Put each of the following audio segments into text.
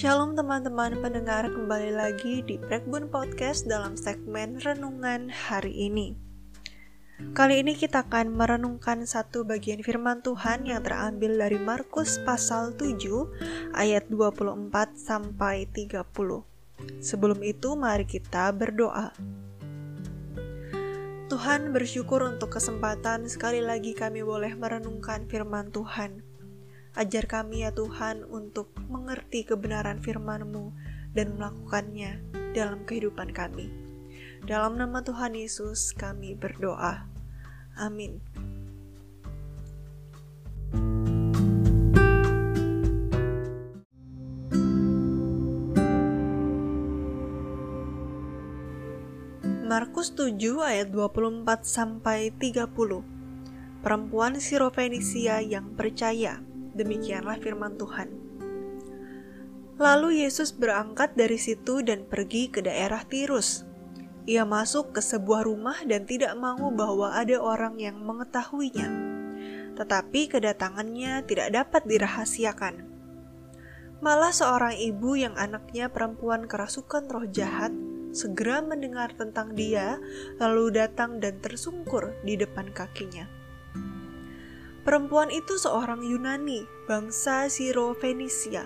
Shalom teman-teman pendengar kembali lagi di Breakbone Podcast dalam segmen Renungan hari ini. Kali ini kita akan merenungkan satu bagian firman Tuhan yang terambil dari Markus pasal 7 ayat 24 sampai 30. Sebelum itu mari kita berdoa. Tuhan bersyukur untuk kesempatan sekali lagi kami boleh merenungkan firman Tuhan. Ajar kami ya Tuhan untuk mengerti kebenaran firman-Mu dan melakukannya dalam kehidupan kami. Dalam nama Tuhan Yesus kami berdoa. Amin. Markus 7 ayat 24 sampai 30. Perempuan Sirofenisia yang percaya. Demikianlah firman Tuhan. Lalu Yesus berangkat dari situ dan pergi ke daerah Tirus. Ia masuk ke sebuah rumah dan tidak mau bahwa ada orang yang mengetahuinya. Tetapi kedatangannya tidak dapat dirahasiakan. Malah seorang ibu yang anaknya perempuan kerasukan roh jahat segera mendengar tentang dia, lalu datang dan tersungkur di depan kakinya. Perempuan itu seorang Yunani, bangsa Siro Fenisia.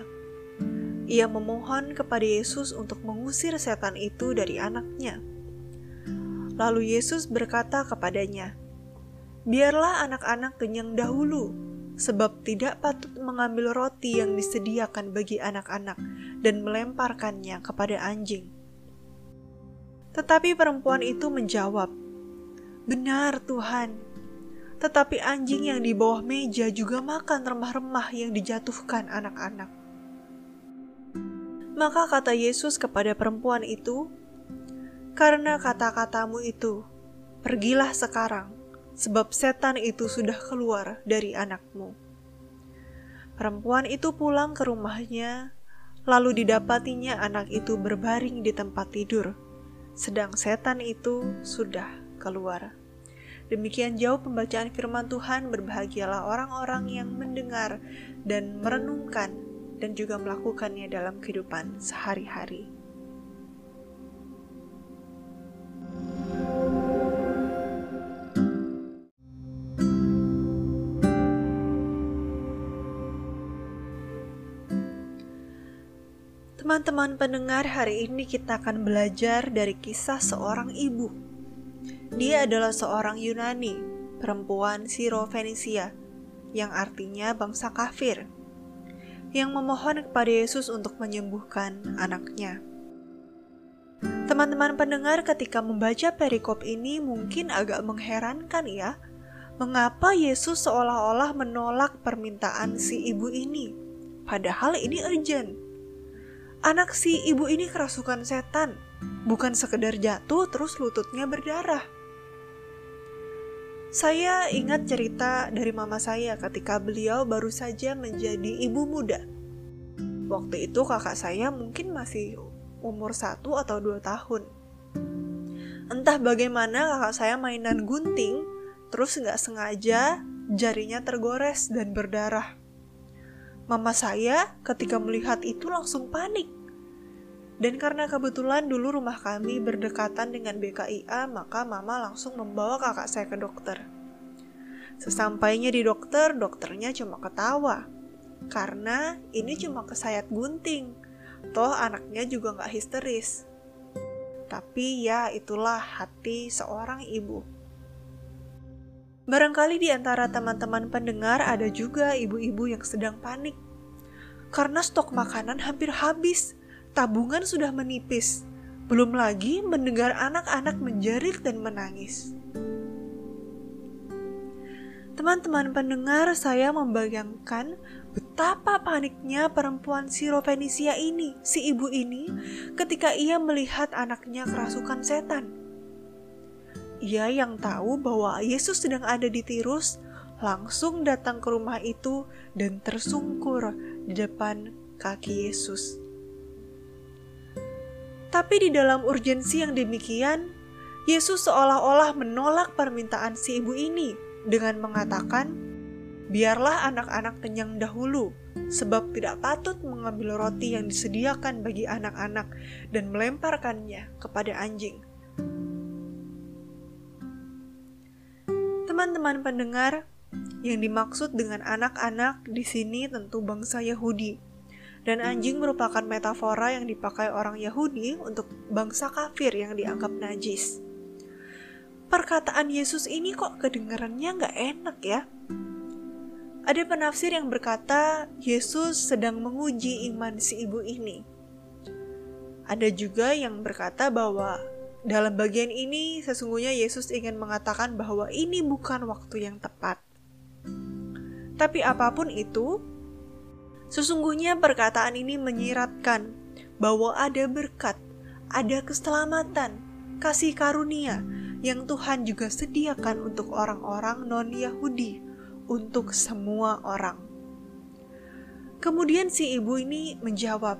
Ia memohon kepada Yesus untuk mengusir setan itu dari anaknya. Lalu Yesus berkata kepadanya, "Biarlah anak-anak kenyang dahulu, sebab tidak patut mengambil roti yang disediakan bagi anak-anak dan melemparkannya kepada anjing." Tetapi perempuan itu menjawab, "Benar, Tuhan." Tetapi anjing yang di bawah meja juga makan remah-remah yang dijatuhkan anak-anak. Maka kata Yesus kepada perempuan itu, "Karena kata-katamu itu, pergilah sekarang, sebab setan itu sudah keluar dari anakmu." Perempuan itu pulang ke rumahnya, lalu didapatinya anak itu berbaring di tempat tidur, sedang setan itu sudah keluar. Demikian jauh pembacaan firman Tuhan, berbahagialah orang-orang yang mendengar dan merenungkan dan juga melakukannya dalam kehidupan sehari-hari. Teman-teman pendengar, hari ini kita akan belajar dari kisah seorang ibu dia adalah seorang Yunani, perempuan Siro Fenisia, yang artinya bangsa kafir, yang memohon kepada Yesus untuk menyembuhkan anaknya. Teman-teman pendengar ketika membaca perikop ini mungkin agak mengherankan ya, mengapa Yesus seolah-olah menolak permintaan si ibu ini, padahal ini urgent. Anak si ibu ini kerasukan setan, bukan sekedar jatuh terus lututnya berdarah. Saya ingat cerita dari mama saya ketika beliau baru saja menjadi ibu muda. Waktu itu kakak saya mungkin masih umur satu atau dua tahun. Entah bagaimana kakak saya mainan gunting, terus nggak sengaja jarinya tergores dan berdarah. Mama saya ketika melihat itu langsung panik dan karena kebetulan dulu rumah kami berdekatan dengan BKIA, maka mama langsung membawa kakak saya ke dokter. Sesampainya di dokter, dokternya cuma ketawa. Karena ini cuma kesayat gunting. Toh anaknya juga gak histeris. Tapi ya itulah hati seorang ibu. Barangkali di antara teman-teman pendengar ada juga ibu-ibu yang sedang panik. Karena stok makanan hampir habis tabungan sudah menipis, belum lagi mendengar anak-anak menjerit dan menangis. Teman-teman pendengar, saya membayangkan betapa paniknya perempuan Sirofenisia ini, si ibu ini, ketika ia melihat anaknya kerasukan setan. Ia yang tahu bahwa Yesus sedang ada di Tirus, langsung datang ke rumah itu dan tersungkur di depan kaki Yesus. Tapi di dalam urgensi yang demikian, Yesus seolah-olah menolak permintaan si ibu ini dengan mengatakan, Biarlah anak-anak kenyang dahulu, sebab tidak patut mengambil roti yang disediakan bagi anak-anak dan melemparkannya kepada anjing. Teman-teman pendengar, yang dimaksud dengan anak-anak di sini tentu bangsa Yahudi. Dan anjing merupakan metafora yang dipakai orang Yahudi untuk bangsa kafir yang dianggap najis. Perkataan Yesus ini kok kedengarannya nggak enak ya? Ada penafsir yang berkata Yesus sedang menguji iman si ibu ini. Ada juga yang berkata bahwa dalam bagian ini sesungguhnya Yesus ingin mengatakan bahwa ini bukan waktu yang tepat. Tapi apa pun itu, sesungguhnya perkataan ini menyiratkan bahwa ada berkat, ada keselamatan, kasih karunia yang Tuhan juga sediakan untuk orang-orang non-Yahudi untuk semua orang. Kemudian si ibu ini menjawab,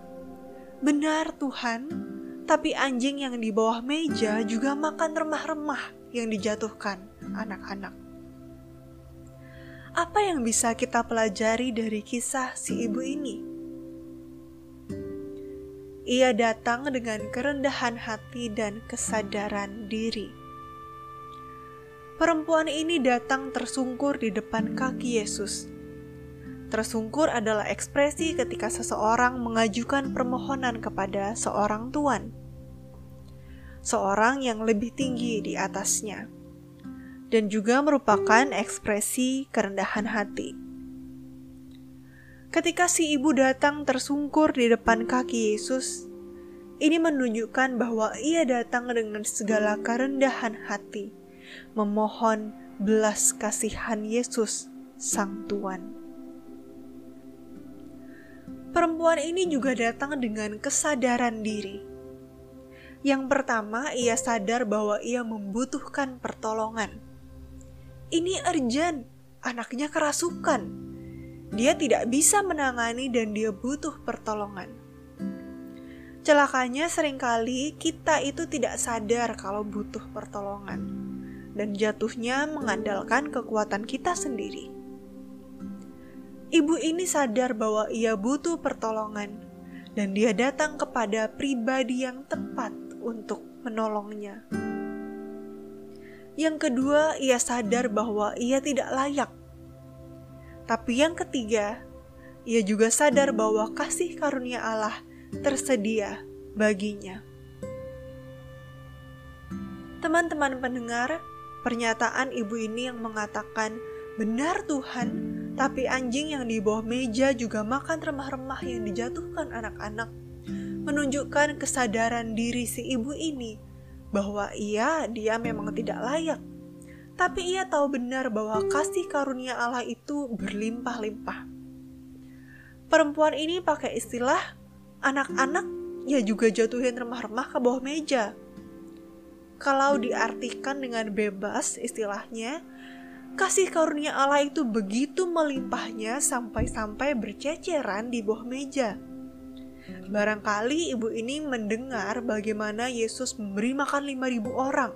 "Benar, Tuhan, tapi anjing yang di bawah meja juga makan remah-remah yang dijatuhkan anak-anak." Apa yang bisa kita pelajari dari kisah si ibu ini? Ia datang dengan kerendahan hati dan kesadaran diri perempuan ini datang tersungkur di depan kaki Yesus. Tersungkur adalah ekspresi ketika seseorang mengajukan permohonan kepada seorang tuan, seorang yang lebih tinggi di atasnya, dan juga merupakan ekspresi kerendahan hati. Ketika si ibu datang tersungkur di depan kaki Yesus, ini menunjukkan bahwa ia datang dengan segala kerendahan hati memohon belas kasihan Yesus, Sang Tuan. Perempuan ini juga datang dengan kesadaran diri. Yang pertama, ia sadar bahwa ia membutuhkan pertolongan. Ini urgent, anaknya kerasukan. Dia tidak bisa menangani dan dia butuh pertolongan. Celakanya sering kali kita itu tidak sadar kalau butuh pertolongan dan jatuhnya mengandalkan kekuatan kita sendiri. Ibu ini sadar bahwa ia butuh pertolongan, dan dia datang kepada pribadi yang tepat untuk menolongnya. Yang kedua, ia sadar bahwa ia tidak layak. Tapi yang ketiga, ia juga sadar bahwa kasih karunia Allah tersedia baginya. Teman-teman pendengar, Pernyataan ibu ini yang mengatakan, "Benar Tuhan, tapi anjing yang di bawah meja juga makan remah-remah yang dijatuhkan anak-anak." Menunjukkan kesadaran diri si ibu ini bahwa ia dia memang tidak layak. Tapi ia tahu benar bahwa kasih karunia Allah itu berlimpah-limpah. Perempuan ini pakai istilah anak-anak ya juga jatuhin remah-remah ke bawah meja kalau diartikan dengan bebas istilahnya, kasih karunia Allah itu begitu melimpahnya sampai-sampai berceceran di bawah meja. Barangkali ibu ini mendengar bagaimana Yesus memberi makan 5000 orang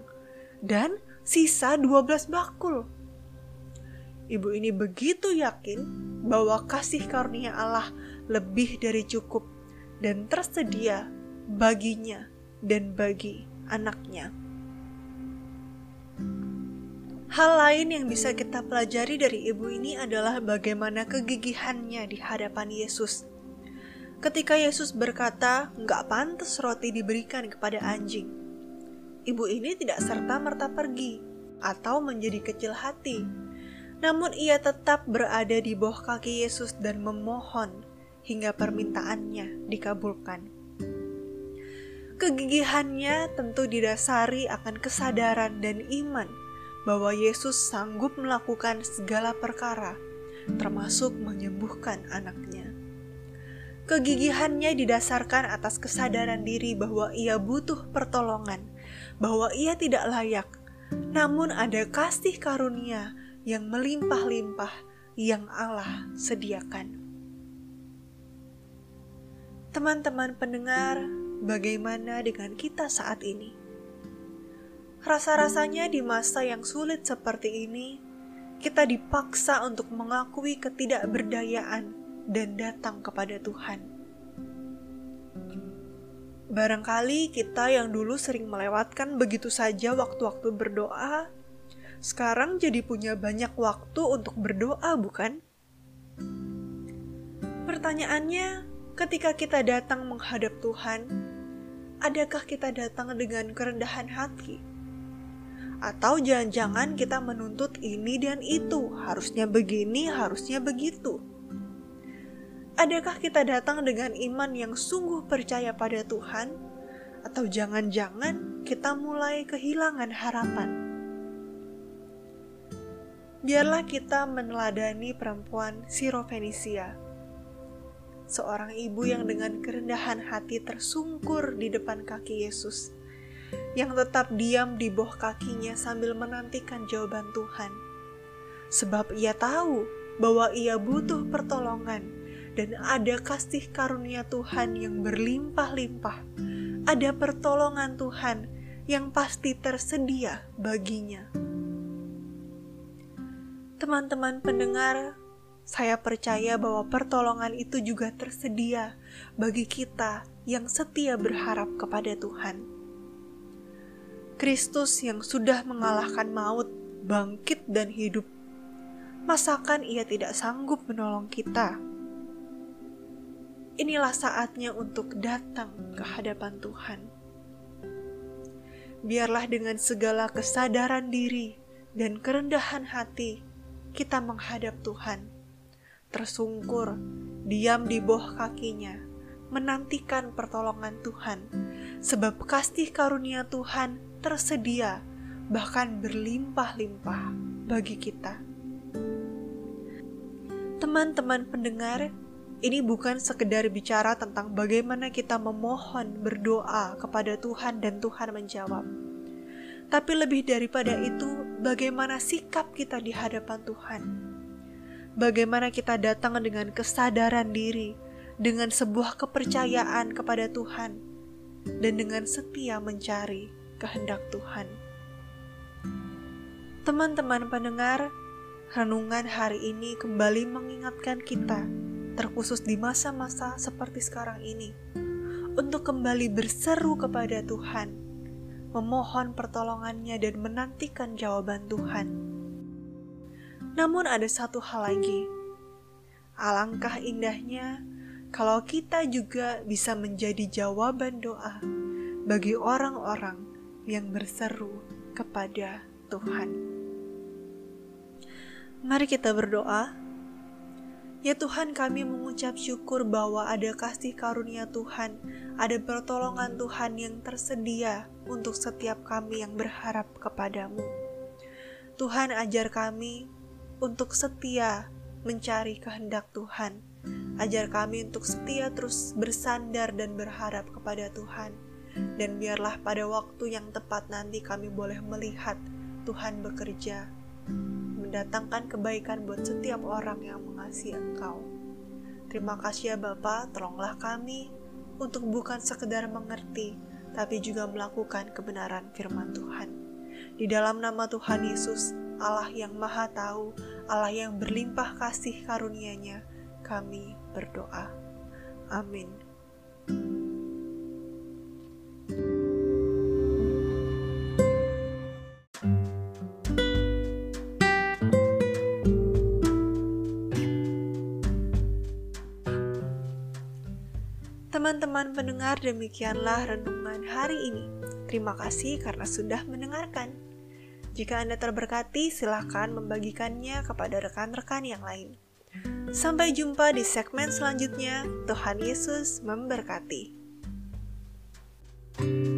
dan sisa 12 bakul. Ibu ini begitu yakin bahwa kasih karunia Allah lebih dari cukup dan tersedia baginya dan bagi anaknya. Hal lain yang bisa kita pelajari dari ibu ini adalah bagaimana kegigihannya di hadapan Yesus. Ketika Yesus berkata, "Nggak pantas roti diberikan kepada anjing," ibu ini tidak serta-merta pergi atau menjadi kecil hati, namun ia tetap berada di bawah kaki Yesus dan memohon hingga permintaannya dikabulkan. Kegigihannya tentu didasari akan kesadaran dan iman bahwa Yesus sanggup melakukan segala perkara, termasuk menyembuhkan anaknya. Kegigihannya didasarkan atas kesadaran diri bahwa ia butuh pertolongan, bahwa ia tidak layak, namun ada kasih karunia yang melimpah-limpah yang Allah sediakan. Teman-teman pendengar, bagaimana dengan kita saat ini? Rasa-rasanya di masa yang sulit seperti ini, kita dipaksa untuk mengakui ketidakberdayaan dan datang kepada Tuhan. Barangkali kita yang dulu sering melewatkan begitu saja waktu-waktu berdoa, sekarang jadi punya banyak waktu untuk berdoa, bukan? Pertanyaannya, ketika kita datang menghadap Tuhan, adakah kita datang dengan kerendahan hati? Atau jangan-jangan kita menuntut ini dan itu, harusnya begini, harusnya begitu. Adakah kita datang dengan iman yang sungguh percaya pada Tuhan, atau jangan-jangan kita mulai kehilangan harapan? Biarlah kita meneladani perempuan Sirofenisia, seorang ibu yang dengan kerendahan hati tersungkur di depan kaki Yesus yang tetap diam di bawah kakinya sambil menantikan jawaban Tuhan. Sebab ia tahu bahwa ia butuh pertolongan dan ada kasih karunia Tuhan yang berlimpah-limpah. Ada pertolongan Tuhan yang pasti tersedia baginya. Teman-teman pendengar, saya percaya bahwa pertolongan itu juga tersedia bagi kita yang setia berharap kepada Tuhan. Kristus yang sudah mengalahkan maut, bangkit dan hidup. Masakan ia tidak sanggup menolong kita? Inilah saatnya untuk datang ke hadapan Tuhan. Biarlah dengan segala kesadaran diri dan kerendahan hati kita menghadap Tuhan. Tersungkur, diam di bawah kakinya, menantikan pertolongan Tuhan, sebab kasih karunia Tuhan tersedia, bahkan berlimpah-limpah bagi kita. Teman-teman pendengar, ini bukan sekedar bicara tentang bagaimana kita memohon berdoa kepada Tuhan dan Tuhan menjawab. Tapi lebih daripada itu, bagaimana sikap kita di hadapan Tuhan. Bagaimana kita datang dengan kesadaran diri, dengan sebuah kepercayaan kepada Tuhan, dan dengan setia mencari kehendak Tuhan. Teman-teman pendengar, renungan hari ini kembali mengingatkan kita, terkhusus di masa-masa seperti sekarang ini, untuk kembali berseru kepada Tuhan, memohon pertolongannya dan menantikan jawaban Tuhan. Namun ada satu hal lagi, alangkah indahnya kalau kita juga bisa menjadi jawaban doa bagi orang-orang yang berseru kepada Tuhan. Mari kita berdoa. Ya Tuhan, kami mengucap syukur bahwa ada kasih karunia Tuhan, ada pertolongan Tuhan yang tersedia untuk setiap kami yang berharap kepadamu. Tuhan, ajar kami untuk setia mencari kehendak Tuhan. Ajar kami untuk setia terus bersandar dan berharap kepada Tuhan dan biarlah pada waktu yang tepat nanti kami boleh melihat Tuhan bekerja, mendatangkan kebaikan buat setiap orang yang mengasihi Engkau. Terima kasih ya Bapa, tolonglah kami untuk bukan sekedar mengerti, tapi juga melakukan kebenaran firman Tuhan. Di dalam nama Tuhan Yesus, Allah yang maha tahu, Allah yang berlimpah kasih karunia-Nya, kami berdoa. Amin. Teman-teman pendengar, demikianlah renungan hari ini. Terima kasih karena sudah mendengarkan. Jika Anda terberkati, silahkan membagikannya kepada rekan-rekan yang lain. Sampai jumpa di segmen selanjutnya. Tuhan Yesus memberkati. thank you